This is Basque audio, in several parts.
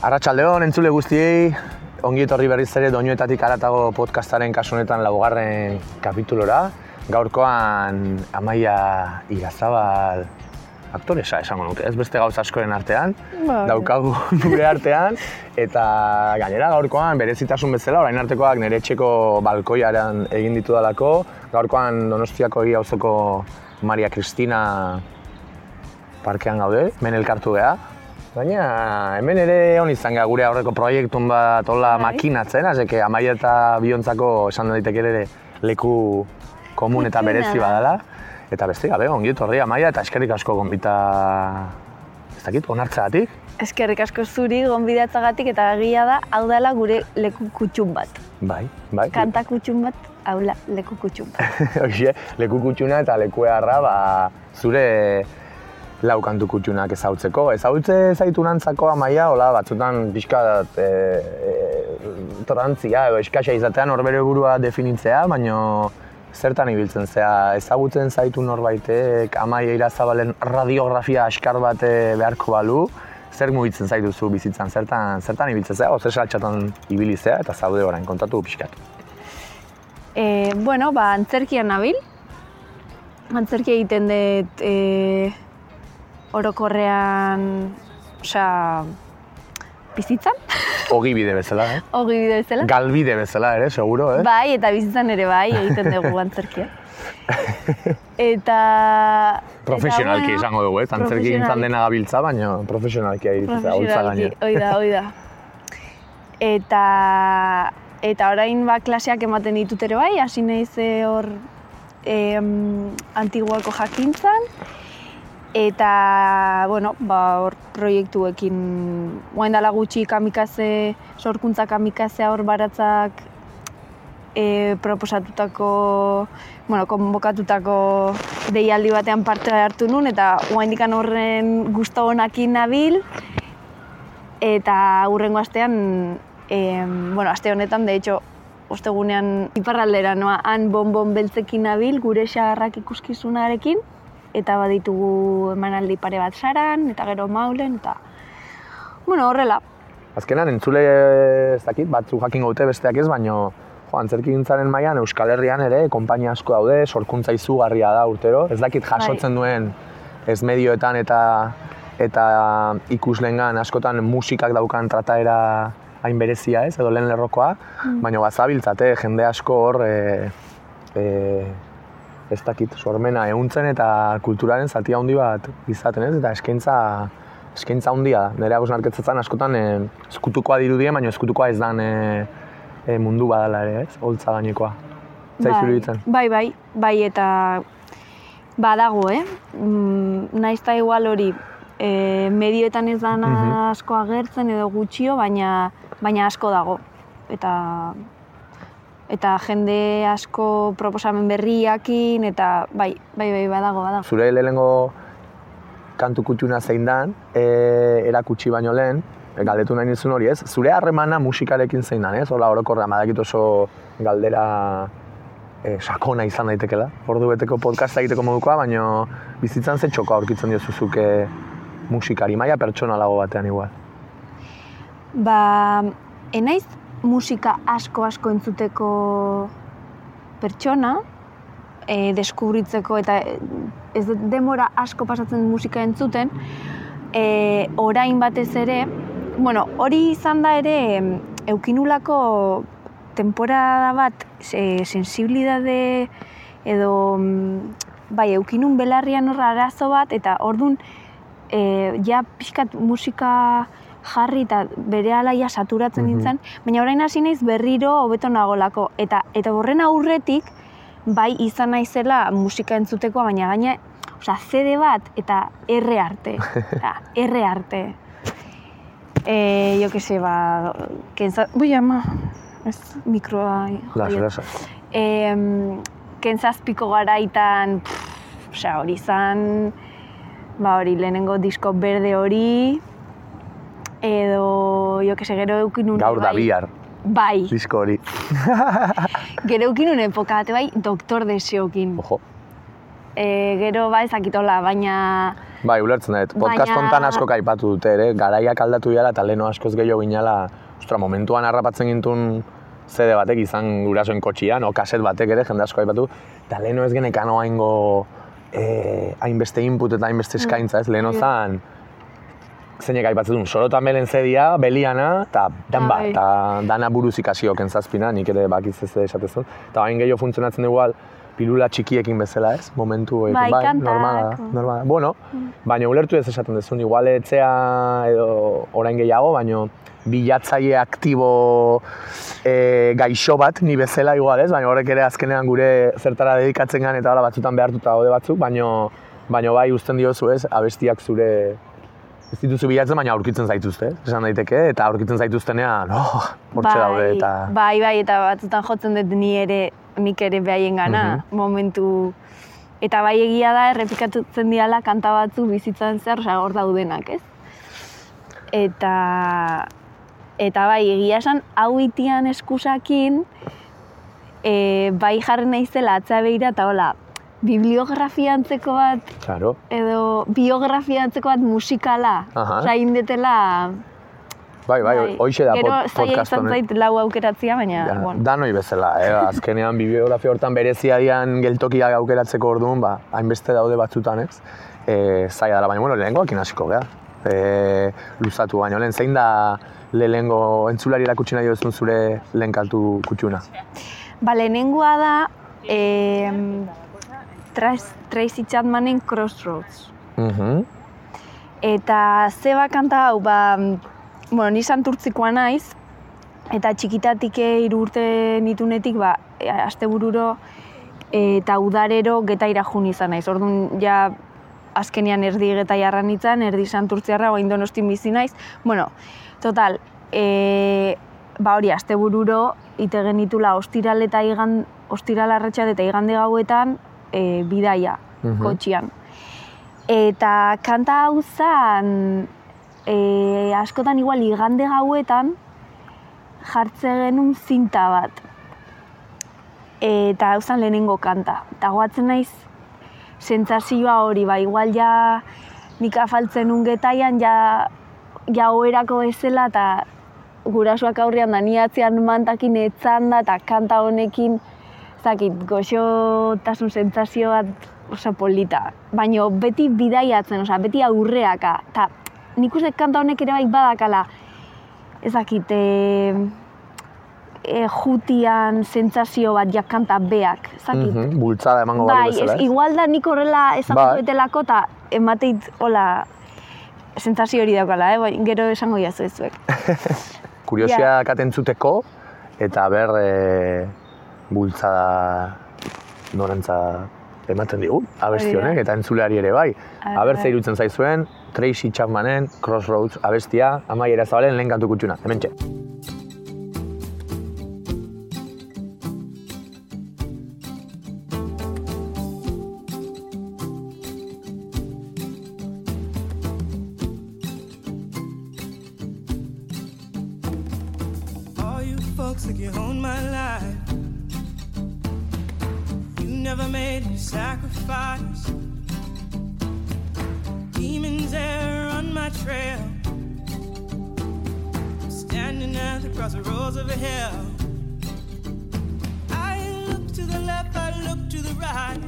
Arratxaldeon, entzule guztiei, ongi etorri berriz ere doinuetatik aratago podcastaren kasunetan laugarren kapitulora. Gaurkoan Amaia Irazabal aktoresa esango nuke, ez beste gauza askoren artean, Bai. daukagu gure artean, eta gainera gaurkoan berezitasun bezala, orain artekoak nire etxeko balkoiaren egin ditu dalako, gaurkoan Donostiako egia auzoko Maria Cristina parkean gaude, hemen elkartu geha. Baina hemen ere hon izan gara gure aurreko proiektun bat hola Bai. makinatzen, azeke amaia eta biontzako esan daiteke ere leku komun eta berezi da. badala. Eta beste gabe, ongi etorri amaia eta eskerrik asko gonbita, ez dakit, onartzeagatik. Eskerrik asko zuri gonbidatzagatik eta egia da, hau dela gure leku kutxun bat. Bai, bai. Kanta kutxun bat, hau leku kutxun bat. Hoxe, leku kutxuna eta leku eharra, ba, zure lau kantu kutxunak ezautzeko. Ezautze zaitu nantzako amaia, hola, batzutan pixka e, e, torantzia edo eskaxa izatean horbere burua definitzea, baino zertan ibiltzen zea, ezagutzen zaitu norbaitek amaia irazabalen radiografia askar bat eh, beharko balu, zer mugitzen zaituzu bizitzan, zertan, zertan ibiltzen zea, oze saltxatan ibili zea eta zaude orain kontatu pixkat. E, bueno, ba, antzerkian nabil. Antzerki egiten dut e, orokorrean, osea, bizitzan, Ogi bide bezala, eh? hogi bide bezala. Galbide bezala ere, seguro, eh? Bai, eta bizitzan ere bai, egiten dugu antzerkia. Eta... Profesionalki bueno, esango dugu, eh? Antzerki gintzan dena gabiltza, baina profesionalki egitza, holtza gainera. hoi da, hoi da. Eta, eta orain ba klaseak ematen ditut ere bai, hasi naiz hor em, antiguako jakintzan. Eta, bueno, ba, hor proiektuekin, guain dala gutxi kamikaze, sorkuntza kamikazea hor baratzak e, proposatutako, bueno, konbokatutako deialdi batean parte hartu nun, eta guaindikan horren gusto honakin nabil, eta hurrengo astean, em, bueno, aste honetan, de hecho, ostegunean iparraldera noa, han bonbon beltzekin nabil, gure xagarrak ikuskizunarekin, eta baditugu emanaldi pare bat saran, eta gero maulen, eta, bueno, horrela, Azkenan, entzule ez dakit, batzu jakin gaute besteak ez, baino jo, antzerki gintzaren mailan Euskal Herrian ere, konpainia asko daude, sorkuntza izugarria da urtero. Ez dakit jasotzen duen ez medioetan eta eta ikuslengan askotan musikak daukan trataera hain berezia ez, edo lehen lerrokoa, baina bazabiltzate jende asko hor e, e, ez dakit, sormena ehuntzen eta kulturaren zati handi bat izaten ez, eta eskaintza eskaintza handia da. Nire hausnarketzetan askotan e, eskutukoa dirudien, baina eskutukoa ez dan e, e, mundu badala ere, ez? Holtza gainekoa. Zaizu iruditzen? Bai, bai, bai, eta badago, eh? Mm, naiz eta igual hori e, medioetan ez dana Mhm. asko agertzen edo gutxio, baina, baina asko dago. Eta eta jende asko proposamen berriakin, eta bai, bai, bai, badago, badago. Zure lehenengo kantu kutxuna zein dan, e, erakutsi baino lehen, e, galdetu nahi nizun hori ez, zure harremana musikarekin zein dan, ez? Hola, orokorrean badakit oso galdera e, sakona izan daitekela. Ordu beteko podcasta egiteko modukoa, baino bizitzan ze txoka aurkitzen diozuzuke musikari, maila pertsonalago batean igual. Ba, enaiz musika asko asko entzuteko pertsona, e, deskubritzeko eta e, ez demora asko pasatzen musika entzuten, e, orain batez ere, bueno, hori izan da ere eukinulako temporada bat e, sensibilidade edo bai, eukinun belarrian horra arazo bat eta ordun e, ja pixkat musika jarri eta bere ja saturatzen Mhm. nintzen, baina orain hasi naiz berriro hobeto nagolako eta eta horren aurretik bai izan naizela musika entzuteko, baina gaina Osea, CD bat eta R arte. Osea, R arte. Eh, yo que sé, ba, kenza... Ui, ama, ez, mikroa... Las, las. Em, kentzazpiko garaitan, pff, osea, hori zan, ba hori, lehenengo disko berde hori, edo, jo que se, gero eukin Gaur da bai, bihar, Bai, disko hori. gero eukin une epoka bate bai, doktor deseokin. Ojo. E, gero ba ezakitola, baina Bai, ulertzen dut. Podcast Baina- hontan asko kaipatu dute ere, garaiak aldatu dira eta leno askoz gehiago ginala, ostra, momentuan harrapatzen gintun CD batek izan gurasoen kotxian, o kaset batek ere, jende asko aipatu, eta leno ez genekan haingo eh, hainbeste input eta hainbeste eskaintza, ez? Leno zan, zeinek aipatzen duen, sorotan belen zedia, beliana, eta dan bat, Bai. eta dana buruz ikasio kentzazpina, nik ere bakiz ez esatezun. Eta hain gehiago funtzionatzen du igual, pilula txikiekin bezala, ez? Momentu horiek, Bai, kantak. normala da, normala. Bueno, baina ulertu ez esaten duzun, igual etzea edo orain gehiago, baina bilatzaile aktibo e, gaixo bat, ni bezala igual ez, baina horrek ere azkenean gure zertara dedikatzen gan eta hola batzutan behartuta gaude batzuk, baina baina bai uzten diozu ez, abestiak zure ez dituzu bilatzen, baina aurkitzen zaituzte, esan daiteke, eta aurkitzen zaituztenean, oh, hortxe daude, eta... Bai, bai, eta batzutan jotzen dut ni ere, nik ere behaien gana, Mhm. momentu... Eta bai egia da, errepikatutzen diala kanta batzu bizitzan zer, osea, hor daudenak, ez? Eta... Eta bai, egia esan, hau itian eskusakin, e, bai jarri naizela atzea behira, eta hola, bibliografia antzeko bat, Claro, edo biografia antzeko bat musikala. Aha. Osea, indetela... bai, bai, hoixe da Gero, pod- podcast honen. zait lau aukeratzia, baina, Ja, bueno. danoi bezala, eh? azkenean bibliografia hortan berezia dian geltokiak aukeratzeko orduan, ba, hainbeste daude batzutan, ez? E, zaila dara, baina, bueno, lehenengoakin hasiko geha. E, luzatu baino, lehen zein da lehenengo entzulari erakutsi nahi duzun zure lehen kantu kutxuna? Ba, lehenengoa da, eh, Tracy Chapmanen Crossroads. Mhm. Eta zeba kanta hau, ba, bueno, ni santurtzikoa naiz, eta txikitatik hiru urte nitunetik, ba, e, astebururo eta udarero getaira jun izan naiz. Orduan, ja, azkenean erdi geta jarra nintzen, erdi santurtziarra, oain donostin bizi naiz. Bueno, total, e, ba hori, astebururo, ite genitula ostiral eta igan, ostiral arratsalde eta igande gauetan, e, bidaia, Mhm. kotxian. Eta kanta hau zen, e, askotan igual igande gauetan jartze genuen zinta bat. Eta hau zen lehenengo kanta. Eta goatzen naiz, sentsazioa hori, ba, igual ja nik afaltzen nun getaian, ja, ja oherako bezala, eta gurasoak aurrean da, ni atzean mantakin etzan da, eta kanta honekin, zakit, goxotasun sentsazio bat oso polita. Baina beti bidaiatzen, osea, beti aurreaka. Eta nik uste kanta honek ere bai badakala, ezakit, e, e, jutian sentsazio bat ja kanta beak, ezakit. Mhm, Bultzada emango Bai, bezala, ez, igual da nik horrela Bai. betelako eta emateit, hola, sentsazio hori daukala, eh? Bai, gero esango jazu ez zuek. Kuriosia katentzuteko, eta ber e, bultzada norantza ematen digu, abesti honek, eta entzuleari ere bai. Bai, Aber bai. ze irutzen zaizuen, Tracy Chapmanen Crossroads abestia, amaiera zabalen lehen kantu kutxuna, hemen txe. I look to the left, I look to the right.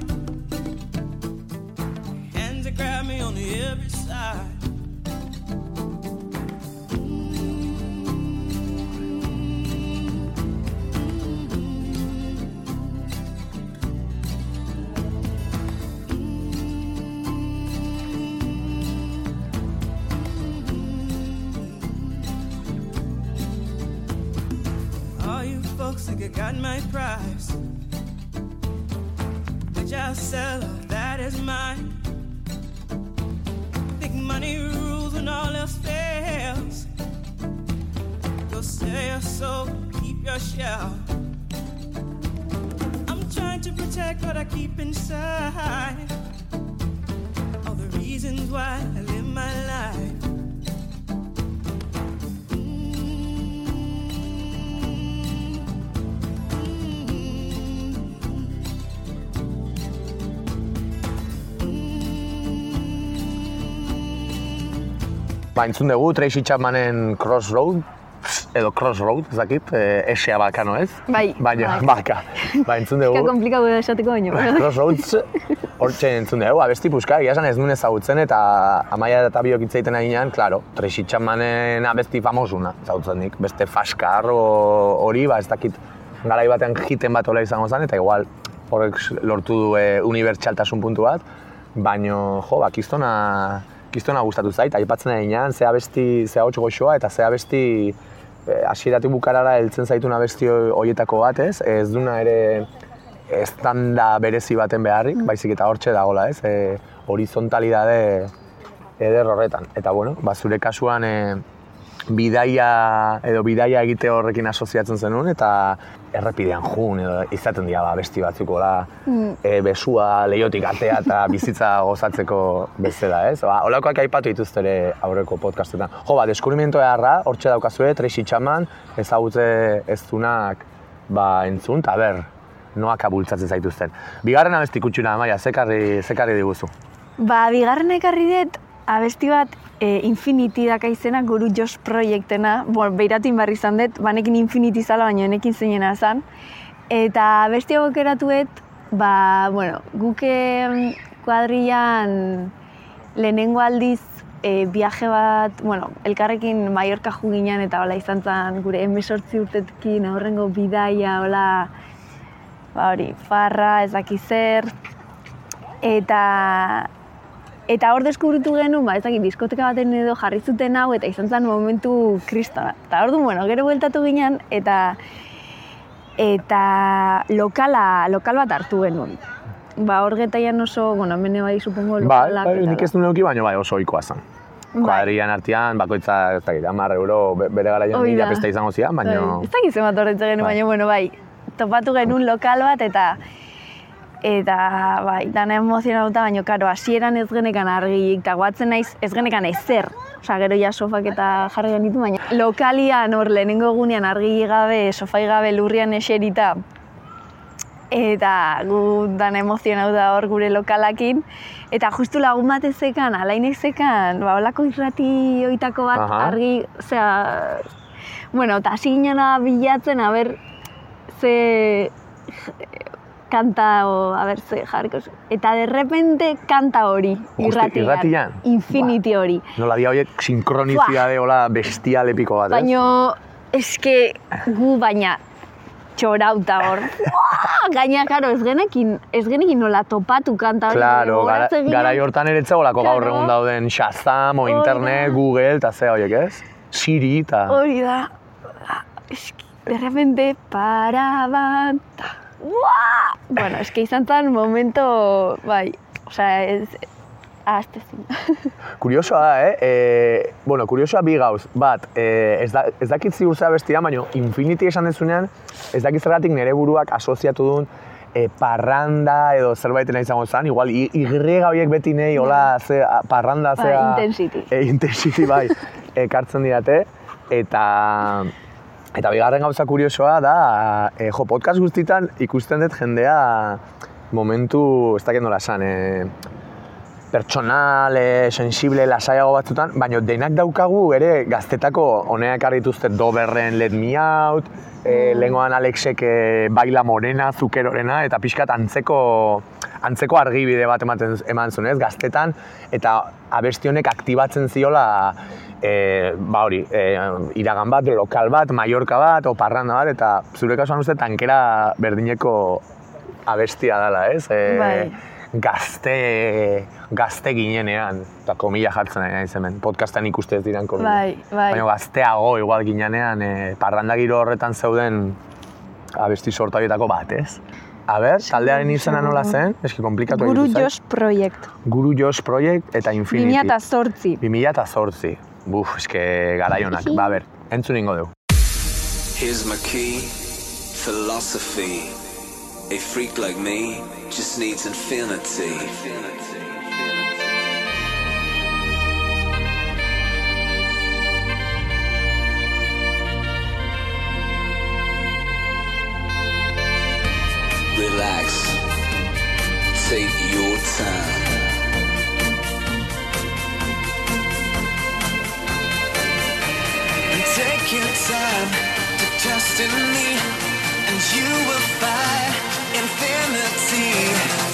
Hands that grab me on every side. Folks think I got my prize. Which I'll sell, all that is mine. Think money rules when all else fails. Go sell your soul, keep your shell. I'm trying to protect what I keep inside. All the reasons why Ba, entzun dugu, Tracy Chapmanen Crossroad, edo Crossroad, ez dakit, eh, esea bakano ez? Bai, Baina, bai. baka. Ba, entzun dugu. Eska komplikatu da esateko baino. Crossroads, hortxe entzun dugu, abesti puska, egia esan ez nuen ezagutzen eta amaia eta biok hitz egiten ari claro, Tracy Chapmanen abesti famosuna ezagutzen nik, beste faskar hori, ba ez dakit garai batean jiten bat ola izango zen, eta igual horrek lortu du e, unibertsaltasun puntu bat, baino, jo, ba, kistona, kistona gustatu zait, aipatzen ari ginen, ze abesti, ze ahots goxoa, eta ze abesti eh, hasieratik bukarara heltzen zaitun abesti horietako bat, ez? Ez duna ere estanda berezi baten beharrik, baizik eta hortxe dagola, ez? E, horizontalidade eder horretan. Eta bueno, ba, zure kasuan e, bidaia edo bidaia egite horrekin asoziatzen zenuen eta errepidean jun edo izaten dira ba, besti batzuk hola e, besua leiotik atea eta bizitza gozatzeko bezala, ez? Ba, holakoak aipatu dituzte ere aurreko podcastetan. Jo, ba, deskubrimentu eharra, hortxe daukazue, Tracy Chapman, ezagutze ez dunak ba, entzun, eta ber, noak abultzatzen zaituzten. Bigarren abesti kutxuna, Maia, zekarri, zekarri diguzu. Ba, bigarren ekarri dut, abesti bat e, Infinity daka izena guru Josh Projectena, bon, beiratin barri izan dut, banekin Infinity zala, baina enekin zeinena zan. Eta abesti hau aukeratuet, ba, bueno, guk em, kuadrillan lehenengo aldiz e, viaje bat, bueno, elkarrekin Mallorca ju ginen eta hola izan zen gure emesortzi urtetekin aurrengo bidaia, hola, ba hori, farra, ez zer, eta eta hor deskubritu genuen, ba, ez dakit, diskoteka baten edo jarri zuten hau, eta izan zen momentu kristona. Eta hor bueno, gero bueltatu ginen, eta eta lokala, lokal bat hartu genuen. Ba, hor getaian oso, bueno, hemen bai, supongo, Bai, lokalak. bai, eta nik ez du neuki, baina bai oso ohikoa zen. Bai. Kuadrian artean, bakoitza, ez dakit, hamar euro be- bere garaian mila pesta izango zian, baina... Bai, Ez dakit zenbat horretzen genuen, Bai. baina, bueno, bai, topatu genuen lokal bat, eta eta, bai, dana emozionatuta, baina, karo, hasieran ez genekan argiik, eta guatzen naiz, ez genekan ezer. Osa, gero ja sofak eta jarri genitu, baina lokalian hor lehenengo egunean argi gabe, sofai gabe lurrian eserita, eta gu dana emozionatuta hor gure lokalakin, eta justu lagun bat ezekan, alainek zekan, ba, holako irrati oitako bat Aha. argi, osea, bueno, eta hasi bilatzen, a ber, ze kanta, o, a ber, ze jarriko, eta de repente kanta hori, irratian. irratian? Infinity hori. Nola dia horiek sinkronizidade hola bestial epiko bat, ez? Baina, eske gu baina txorauta hor. Gaina, karo, ez genekin, ez genekin nola topatu kanta hori. Claro, gara, garai hortan ere etzegolako gaur Claro. egun dauden Shazam, o internet. Google, eta ze horiek, ez? Siri, eta... Hori da. Eski, de repente, para banta. Uah! Bueno, eske izan zen momento, bai, osea, ez, ahaztezin. Kuriosoa da, eh? E, bueno, kuriosoa bi gauz. Bat, e, ez, da, ez dakit ziur zea bestia, baina Infinity esan dezunean, ez dakit zergatik nire buruak asoziatu duen e, parranda edo zerbaitena izango zen, igual, y horiek beti nahi, hola, ze, a- parranda, zea... intensity. E, intensity, bai, ekartzen didate, eta... Eta bigarren gauza kuriosoa da, e, jo, podcast guztitan ikusten dut jendea momentu, ez dakit nola esan, e, pertsonal, e, sensible, lasaiago batzutan, baina denak daukagu ere gaztetako honeak ekarri dituzte Doberren Let Me Out, e, lehengoan Alexek e, Baila Morena, Zukerorena, eta pixkat antzeko, antzeko argibide bat ematen eman zuen, ez, gaztetan, eta abesti honek aktibatzen ziola e, ba hori, e, iragan bat, lokal bat, Mallorca bat, o parranda bat, eta zure kasuan uste tankera berdineko abestia dela, ez? E, Bai. Gazte, gazte ginenean, eta komila jartzen ari naiz hemen, podcastan ikuste ez diran komila. Bai, bai. Baina gazteago igual ginenean, e, parranda giro horretan zeuden abesti sorta horietako bat, ez? A ber, taldearen izena nola zen? Eski komplikatu Guru. Josh Project. Guru Josh Project eta Infinity. 2008. 2008. Buf, eske garaionak. Ba, ber, entzun ingo dugu. Here's my key, philosophy. A freak like me just needs infinity. Relax. Take your time. Your time to trust in me, and you will find infinity,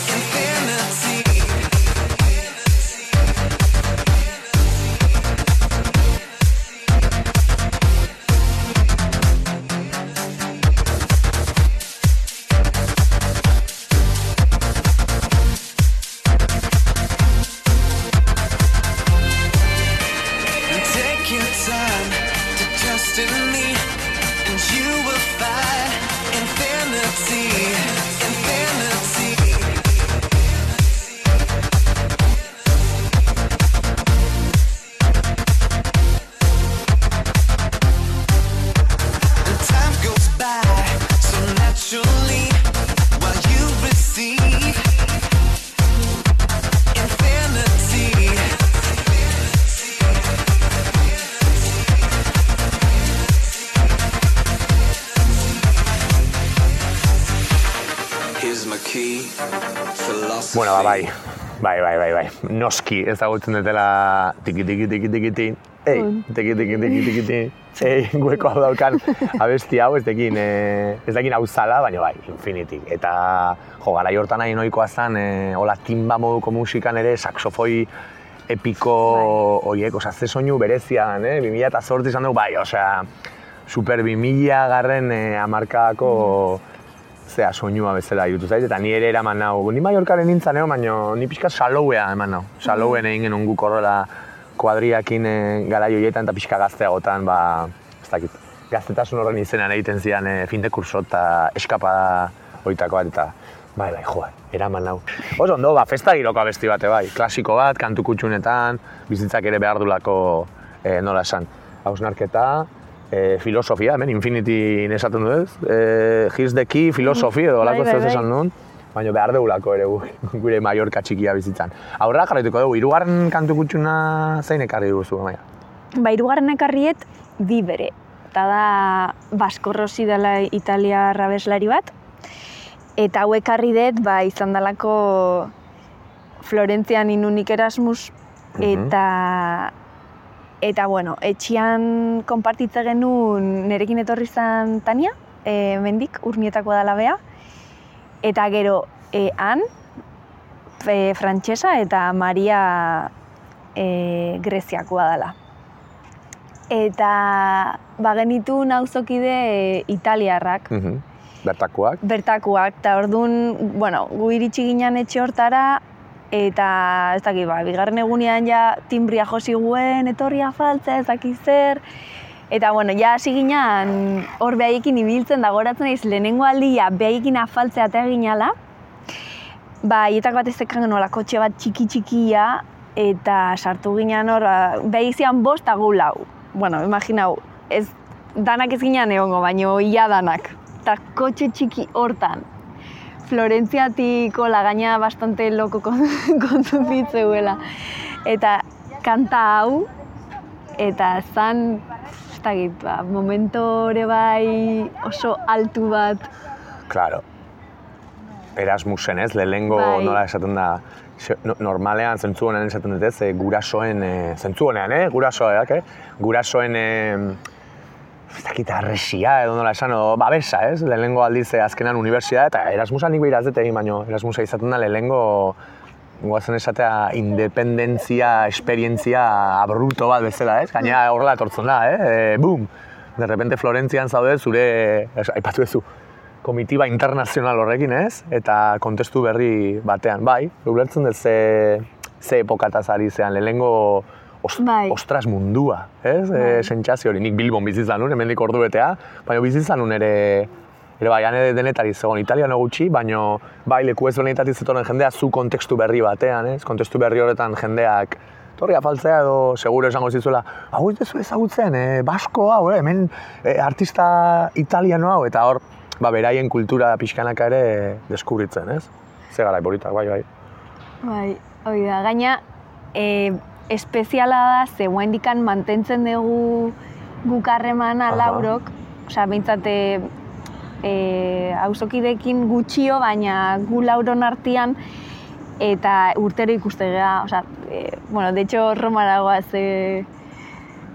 Bueno, ba, bai. Bai, bai, bai, bai. Noski ezagutzen dutela tiki tiki tiki tiki tiki Ei, tiki tiki tiki tiki tiki Ei, gueko hau daukan abesti hau ez dekin, eh, ez dekin hau zala, baina bai, infinitik. Eta, jo, gara hortan nahi noikoa zen, eh, hola timba moduko musikan ere, saxofoi epiko horiek, osea, ze soinu berezian, eh? 2000 eta zortzi izan dugu, bai, osea, super 2000 garren eh, amarkadako zea soinua bezala irutu zait, eta ni ere eraman nau. Ni Mallorcaren nintzen eo, baina ni pixka saloea eman nau. Salouen egin genuen guk horrela kuadriakin e, garai horietan eta pixka gazteagotan, ba, ez dakit, gaztetasun horren izenean egiten zian e, fin de kurso eta eskapada horietako bat, eta bai, bai, joa, eraman nau. Oso ondo, ba, festa giroko abesti bate bai, klasiko bat, kantu kutxunetan, bizitzak ere behar dulako e, nola esan, hausnarketa, e, filosofia, hemen infinity esaten du ez, e, here's the key, filosofi edo Bai, olako bai, zeu bai. esan duen, baina behar deulako ere gu- gure Mallorca txikia bizitzan. Aurra jarraituko dugu, hirugarren kantu kutxuna zein ekarri duzu, maia? Ba, hirugarren ekarriet bi bere. Eta da Basko Rossi dela Italia abeslari bat. Eta hau ekarri dut, ba, izan dalako Florentzian inunik Erasmus, eta eta bueno, etxian konpartitze genuen nerekin etorri zen Tania, e, mendik, urnietako dala bea. Eta gero, e, han, e, frantsesa eta Maria e, Greziakoa dela. Eta ba genitu nauzokide e, italiarrak, Mhm. Bertakoak. bertakoak, eta orduan, bueno, gu iritsi ginen etxe hortara, eta ez dakit, ba, bigarren egunean ja timbria josi guen, etorria faltza, ez dakit zer, Eta, bueno, ja hasi ginen hor behaiekin ibiltzen da goratzen naiz lehenengo aldia behaiekin afaltzea eta eginala. Ba, haietako bat ez zekan genuela kotxe bat txiki txikia eta sartu ginen hor, ba, behai zian bost eta lau. Bueno, imaginau, ez danak ez ginen egongo, baino ia danak. Eta kotxe txiki hortan. Florentziatik hola gaina bastante loko kontuzitzeguela. Eta kanta hau, eta zan, ez dakit, ba, momento ere bai oso altu bat. Claro. Erasmusen ez, lehenengo Bai. nola esaten da, normalean zentzu honean esaten dut ez, e, gurasoen, e, zentzu honean, eh? gurasoak, eh? gurasoen, e, ez dakit, arresia edo nola esan, o, babesa, ez? Lehenengo aldiz eh, azkenan unibertsitatea, eta Erasmusa nik behiraz dut egin, baino Erasmusa izaten da lehenengo goazen esatea independentzia, esperientzia abruto bat bezala, ez? Gaina horrela etortzen da, eh? E, boom! De repente Florentzian zaude zure, aipatu duzu, komitiba internazional horrekin, ez? Eta kontestu berri batean, bai, ulertzen dut ze, ze epokataz ari zean, lehenengo os, Bai. ostras mundua, ez? Bai. E, sentsazio hori, nik Bilbon bizitzan nun, hemendik ordu betea, baina bizitzan nun ere, ere bai, ane denetari zegoen italiano gutxi, baina bai, leku ezberdinetatik zetoren jendea zu kontekstu berri batean, ez? Kontestu berri horretan jendeak torri afaltzea edo seguro esango zizuela, hau ez duzu ezagutzen, e, basko hau, eh, hemen e, artista italiano hau, eta hor, ba, beraien kultura pixkanaka ere deskubritzen, ez? Ze gara, bolitak, bai, bai. Bai, hori da. Gaina, e, espeziala da, ze guaindikan mantentzen dugu guk harremana laurok, osea, behintzat, e, e, auzokideekin gutxio, baina gu lauron artean, eta urtero ikuste gara, osea, e, bueno, de hecho, Romara goaz, e,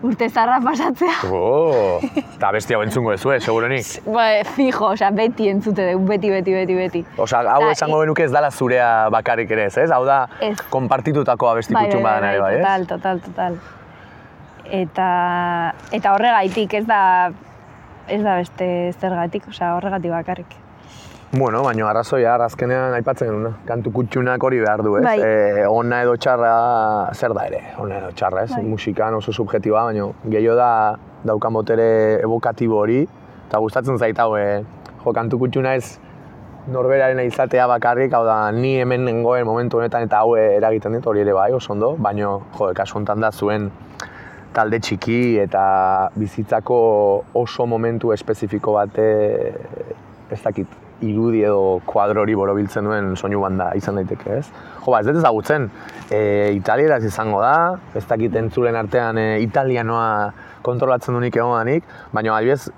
urte zarra pasatzea. Oh, eta besti hau entzungo ez, seguronik. Ba, fijo, osea, beti entzute dugu, beti, beti, beti, beti. Osa, hau esango benuke ez dala zurea bakarrik ere ez, ez? Hau da, Ez. konpartitutako abesti kutxun badan ere, bai, ez? total, total, total. Eta, eta horregaitik, ez da, ez da beste zergatik, osea, horregatik bakarrik. Bueno, baina arrazoia, azkenean aipatzen genuna. Kantu kutxunak hori behar du, ez? Bai. E, ona edo txarra, zer da ere? Ona edo txarra, ez? Bai. Musikan oso subjetiba, baina gehiago da daukan botere evokatibo hori. Eta gustatzen zait hau, e, jo, kantu kutxuna ez norberaren izatea bakarrik, hau da, ni hemen nengoen momentu honetan eta hau eragiten dit, hori ere bai, oso ondo, baina, jo, kasu honetan da zuen talde txiki eta bizitzako oso momentu espezifiko bate, ez dakit, irudi edo kuadrori borobiltzen duen soinu banda izan daiteke, ez? Jo, ba, ez dut ezagutzen, e, italieraz izango da, ez dakit entzulen artean e, italianoa kontrolatzen dunik egonanik, baina adibidez,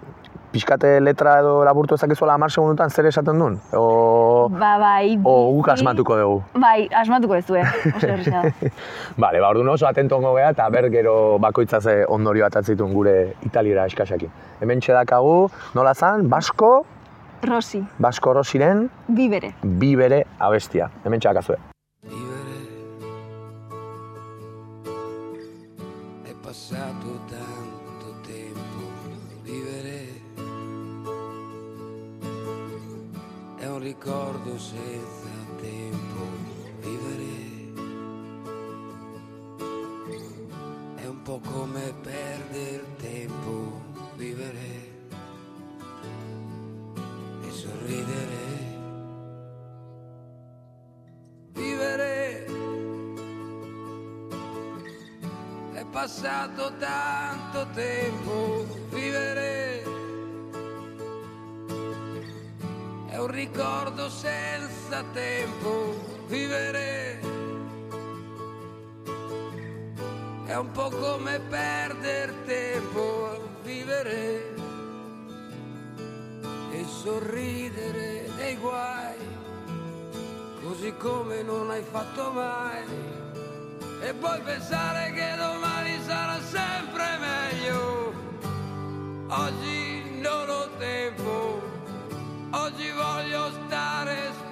pixkate letra edo laburtu ezakizuela hamar segundutan zer esaten duen? O, Ba, bai, o guk asmatuko dugu. Bai, asmatuko ez du, eh? Bale, ba, orduan oso atentongo gea eta ber gero bakoitza ze ondorio atatzitun gure italiera eskasakin. Hemen txedakagu, nola zan, Basko, Rosi, Basko Rosiren, bibere. bi bere abestia. Hemen txedakazue. Vivere è passato tanto tempo. Vivere è un ricordo senza tempo. Vivere è un po' come perdere tempo. Vivere passato tanto tempo. Vivere è un ricordo senza tempo. Vivere è un po' come perdere tempo. Vivere e sorridere dei guai, così come non hai fatto mai. E poi pensare che domani sarà sempre meglio. Oggi non ho tempo, oggi voglio stare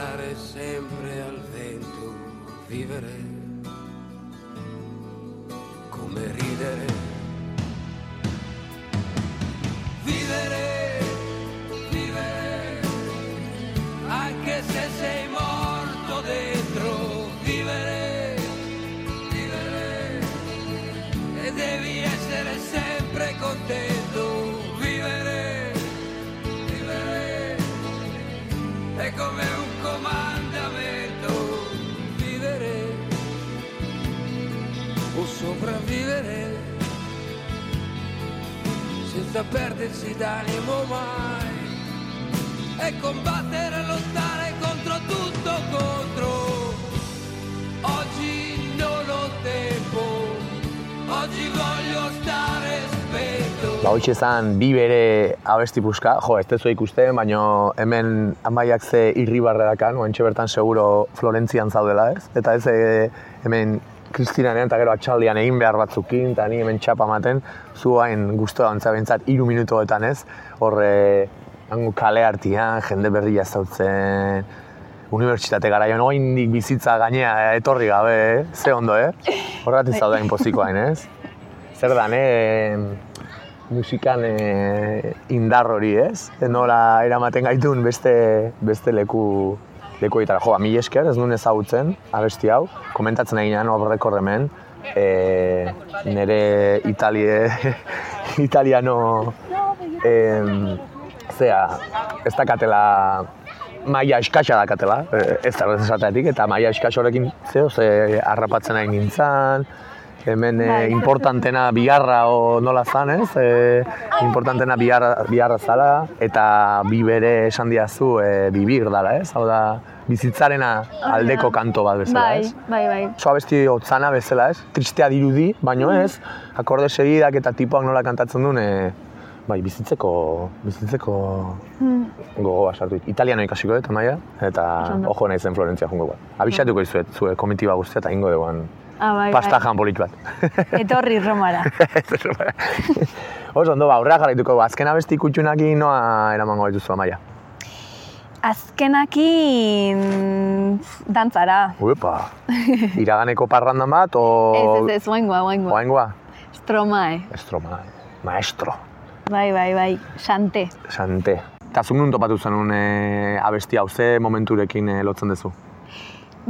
stare sempre al vento. Vivere senza perdersi d'animo mai e combattere e lottare contro tutto contro. Oggi non ho tempo oggi voglio stare spento. Ba, hoxe zan, bi bere abesti puska, jo, ez tezu ikusten, baina hemen amaiak ze irribarre dakan, oantxe bertan seguro Florentzian zaudela, ez? Eta ez e, hemen Kristinanean eta gero atxaldian egin behar batzukin, eta ni hemen txapa ematen, zu hain guztu da ontza bentsat, iru minutoetan ez, horre, hango kale hartian, jende berria zautzen, unibertsitate garaian, oindik bizitza gainea etorri gabe, eh? ze ondo, eh? Horregatik zauda inpoziko hain, ez? Zer dan, eh? musikan eh, indar hori, ez? Nola eramaten gaitun beste, beste leku leku egitara. Jo, mi esker, ez nuen ezagutzen, abesti hau, komentatzen egin ginen horrekor hemen, e, nire Italie, italiano, em, zea, ez dakatela maia eskaxa dakatela, e, ez da ez esateatik, eta maia eskaxa horrekin zeo, ze harrapatzen nahi nintzen, hemen e, Bai. importantena biharra o nola zan, ez? E, importantena biharra, biharra zala, eta bi bere esan diazu e, bibir dala, ez? Hau da, bizitzarena aldeko kanto bat bezala, Bai, ez? bai, bai. Oso abesti hotzana bezala, ez? Tristea dirudi, baino ez, akorde segidak eta tipoak nola kantatzen duen, e, bai, bizitzeko, bizitzeko Hmm. gogoa sartu. Italiano ikasiko dut, amaia, eta ojo naizen Florentzia jungo bat. Abixatuko izuet, zue komitiba guztia eta ingo duan Ah, bai, pasta bai. jan polit bat. Etorri Romara. Oso ondo, ba, aurrera jarraituko. dugu. Azken abesti kutxunaki noa eramango dituzu, amaia. Azkenakin dantzara. Uepa, iraganeko parrandan bat, o... Ez, ez, ez, oaingoa, oaingoa. Oaingoa? Stromae. Estroma, maestro, Bai, bai, bai, xante. sante. Eta zuk nun topatu zenun e, abesti hau, ze momenturekin e, lotzen duzu?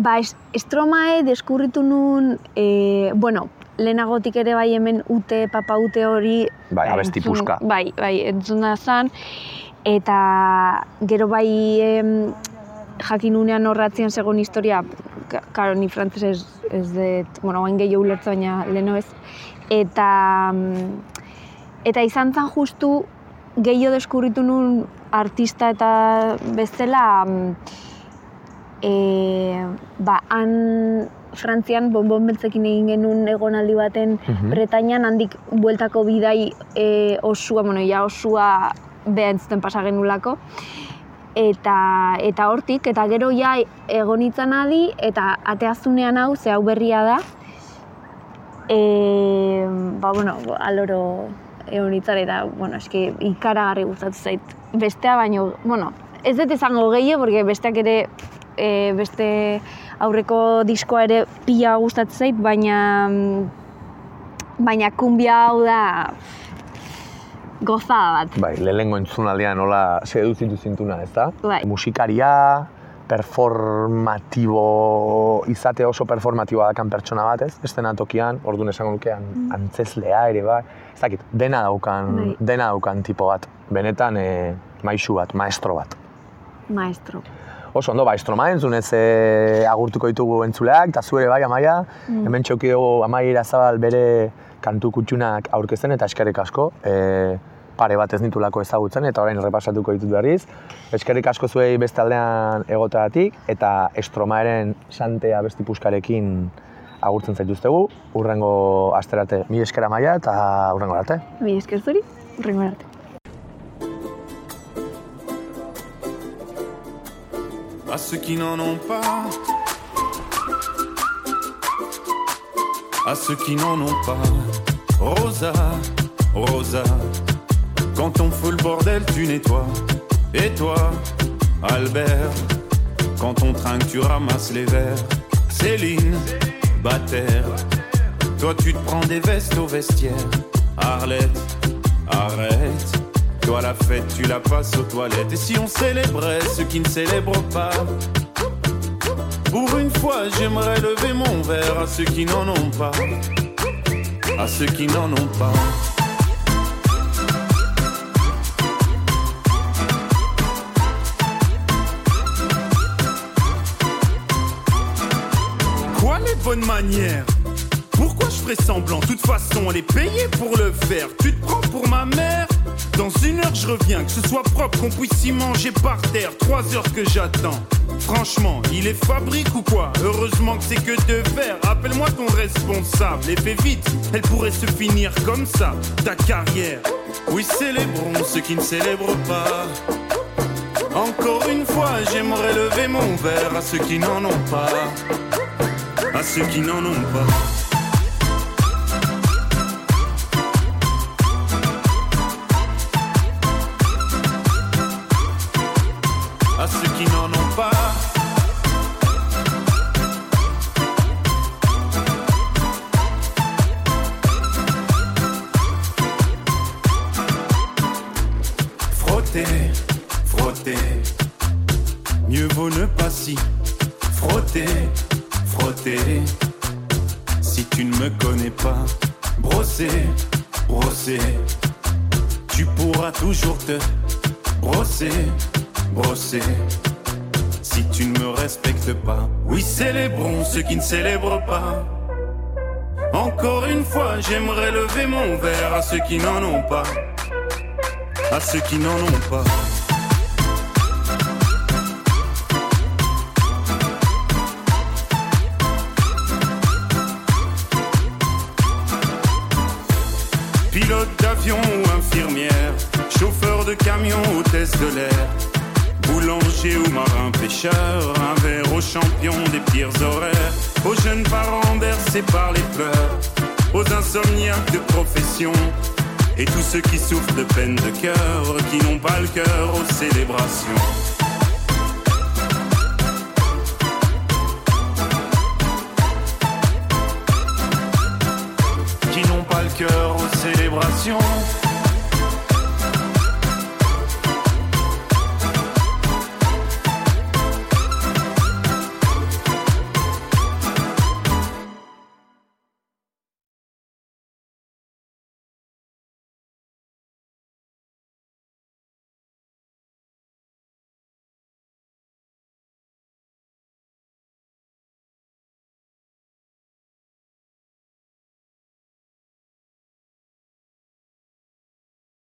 Ba, es, Stromae deskurritu nun, e, bueno, lehenagotik ere bai hemen ute, papa ute hori... Bai, abesti puska. Bai, bai, entzuna zan, eta gero bai em, jakin unean horratzen zegoen historia, ka- karo, ni frantzes ez, dut, bueno, hain gehiago ulertzen, baina leheno ez, eta, mm, eta izan zen justu gehiago deskurritu nun artista eta bestela, mm, e, ba, han Frantzian bonbon beltzekin egin genuen egonaldi baten Mhm. Bretainan handik bueltako bidai e, osua, bueno, ja osua beha entzuten pasa genulako. Eta, eta hortik, eta gero ja egon itzan adi, eta ateazunean hau, ze hau berria da, e, ba, bueno, aloro egon itzan, eta, bueno, eski ikaragarri gustatu zait. Bestea baino, bueno, ez dut izango gehiago, porque besteak ere, e, beste aurreko diskoa ere pila gustatzen zait, baina, mm, baina kumbia hau da gozada bat. Bai, lehenengo entzunaldean nola seduzitu zintuna, ez da? Bai. Musikaria, performatibo, izate oso performatiboa dakan pertsona bat, ez? Estena tokian, orduan esango nukean, antzeslea ere, bai. Ez dakit, dena daukan, Bai. dena daukan tipo bat. Benetan, e, maisu bat, maestro bat. Maestro. Oso ondo, ba, estroma entzunez e, agurtuko ditugu entzuleak, eta zu ere bai, amaia, Mm. hemen txoki dugu amaia irazabal bere kantu kutxunak aurkezten eta eskerrik asko, e, pare bat ez nitulako ezagutzen eta orain errepasatuko ditut berriz. Eskerrik asko zuei beste aldean egoteagatik eta estromaeren santea besti puskarekin agurtzen zaituztegu. Urrengo asterate mi eskera maia eta urrengo arte. Mi esker zuri, urrengo arte. À ceux qui n'en ont pas, à ceux qui n'en ont pas. Rosa, Rosa, quand on fout le bordel, tu nettoies. Et toi, Albert, quand on trinque, tu ramasses les verres. Céline, Bataire, toi tu te prends des vestes au vestiaire. Arlette, arrête. Toi la fête, tu la passes aux toilettes. Et si on célébrait ceux qui ne célèbrent pas? Pour une fois, j'aimerais lever mon verre à ceux qui n'en ont pas. À ceux qui n'en ont pas. Quoi les bonnes manières? Pourquoi je ferais semblant? De toute façon, elle est payée pour le faire. Tu te prends pour ma mère? Dans une heure, je reviens. Que ce soit propre, qu'on puisse y manger par terre. Trois heures que j'attends. Franchement, il est fabrique ou quoi? Heureusement que c'est que de verre. Appelle-moi ton responsable et fais vite. Elle pourrait se finir comme ça, ta carrière. Oui, célébrons ceux qui ne célèbrent pas. Encore une fois, j'aimerais lever mon verre à ceux qui n'en ont pas. À ceux qui n'en ont pas. Qui n'en ont pas. Célèbrent pas. Encore une fois, j'aimerais lever mon verre à ceux qui n'en ont pas. À ceux qui n'en ont pas. Pilote d'avion ou infirmière, chauffeur de camion, hôtesse de l'air, boulanger ou marin pêcheur, un verre aux champions des pires horaires, aux jeunes parents bercés par les pleurs, aux insomniaques de profession, et tous ceux qui souffrent de peine de cœur, qui n'ont pas le cœur aux célébrations. Qui n'ont pas le cœur aux célébrations.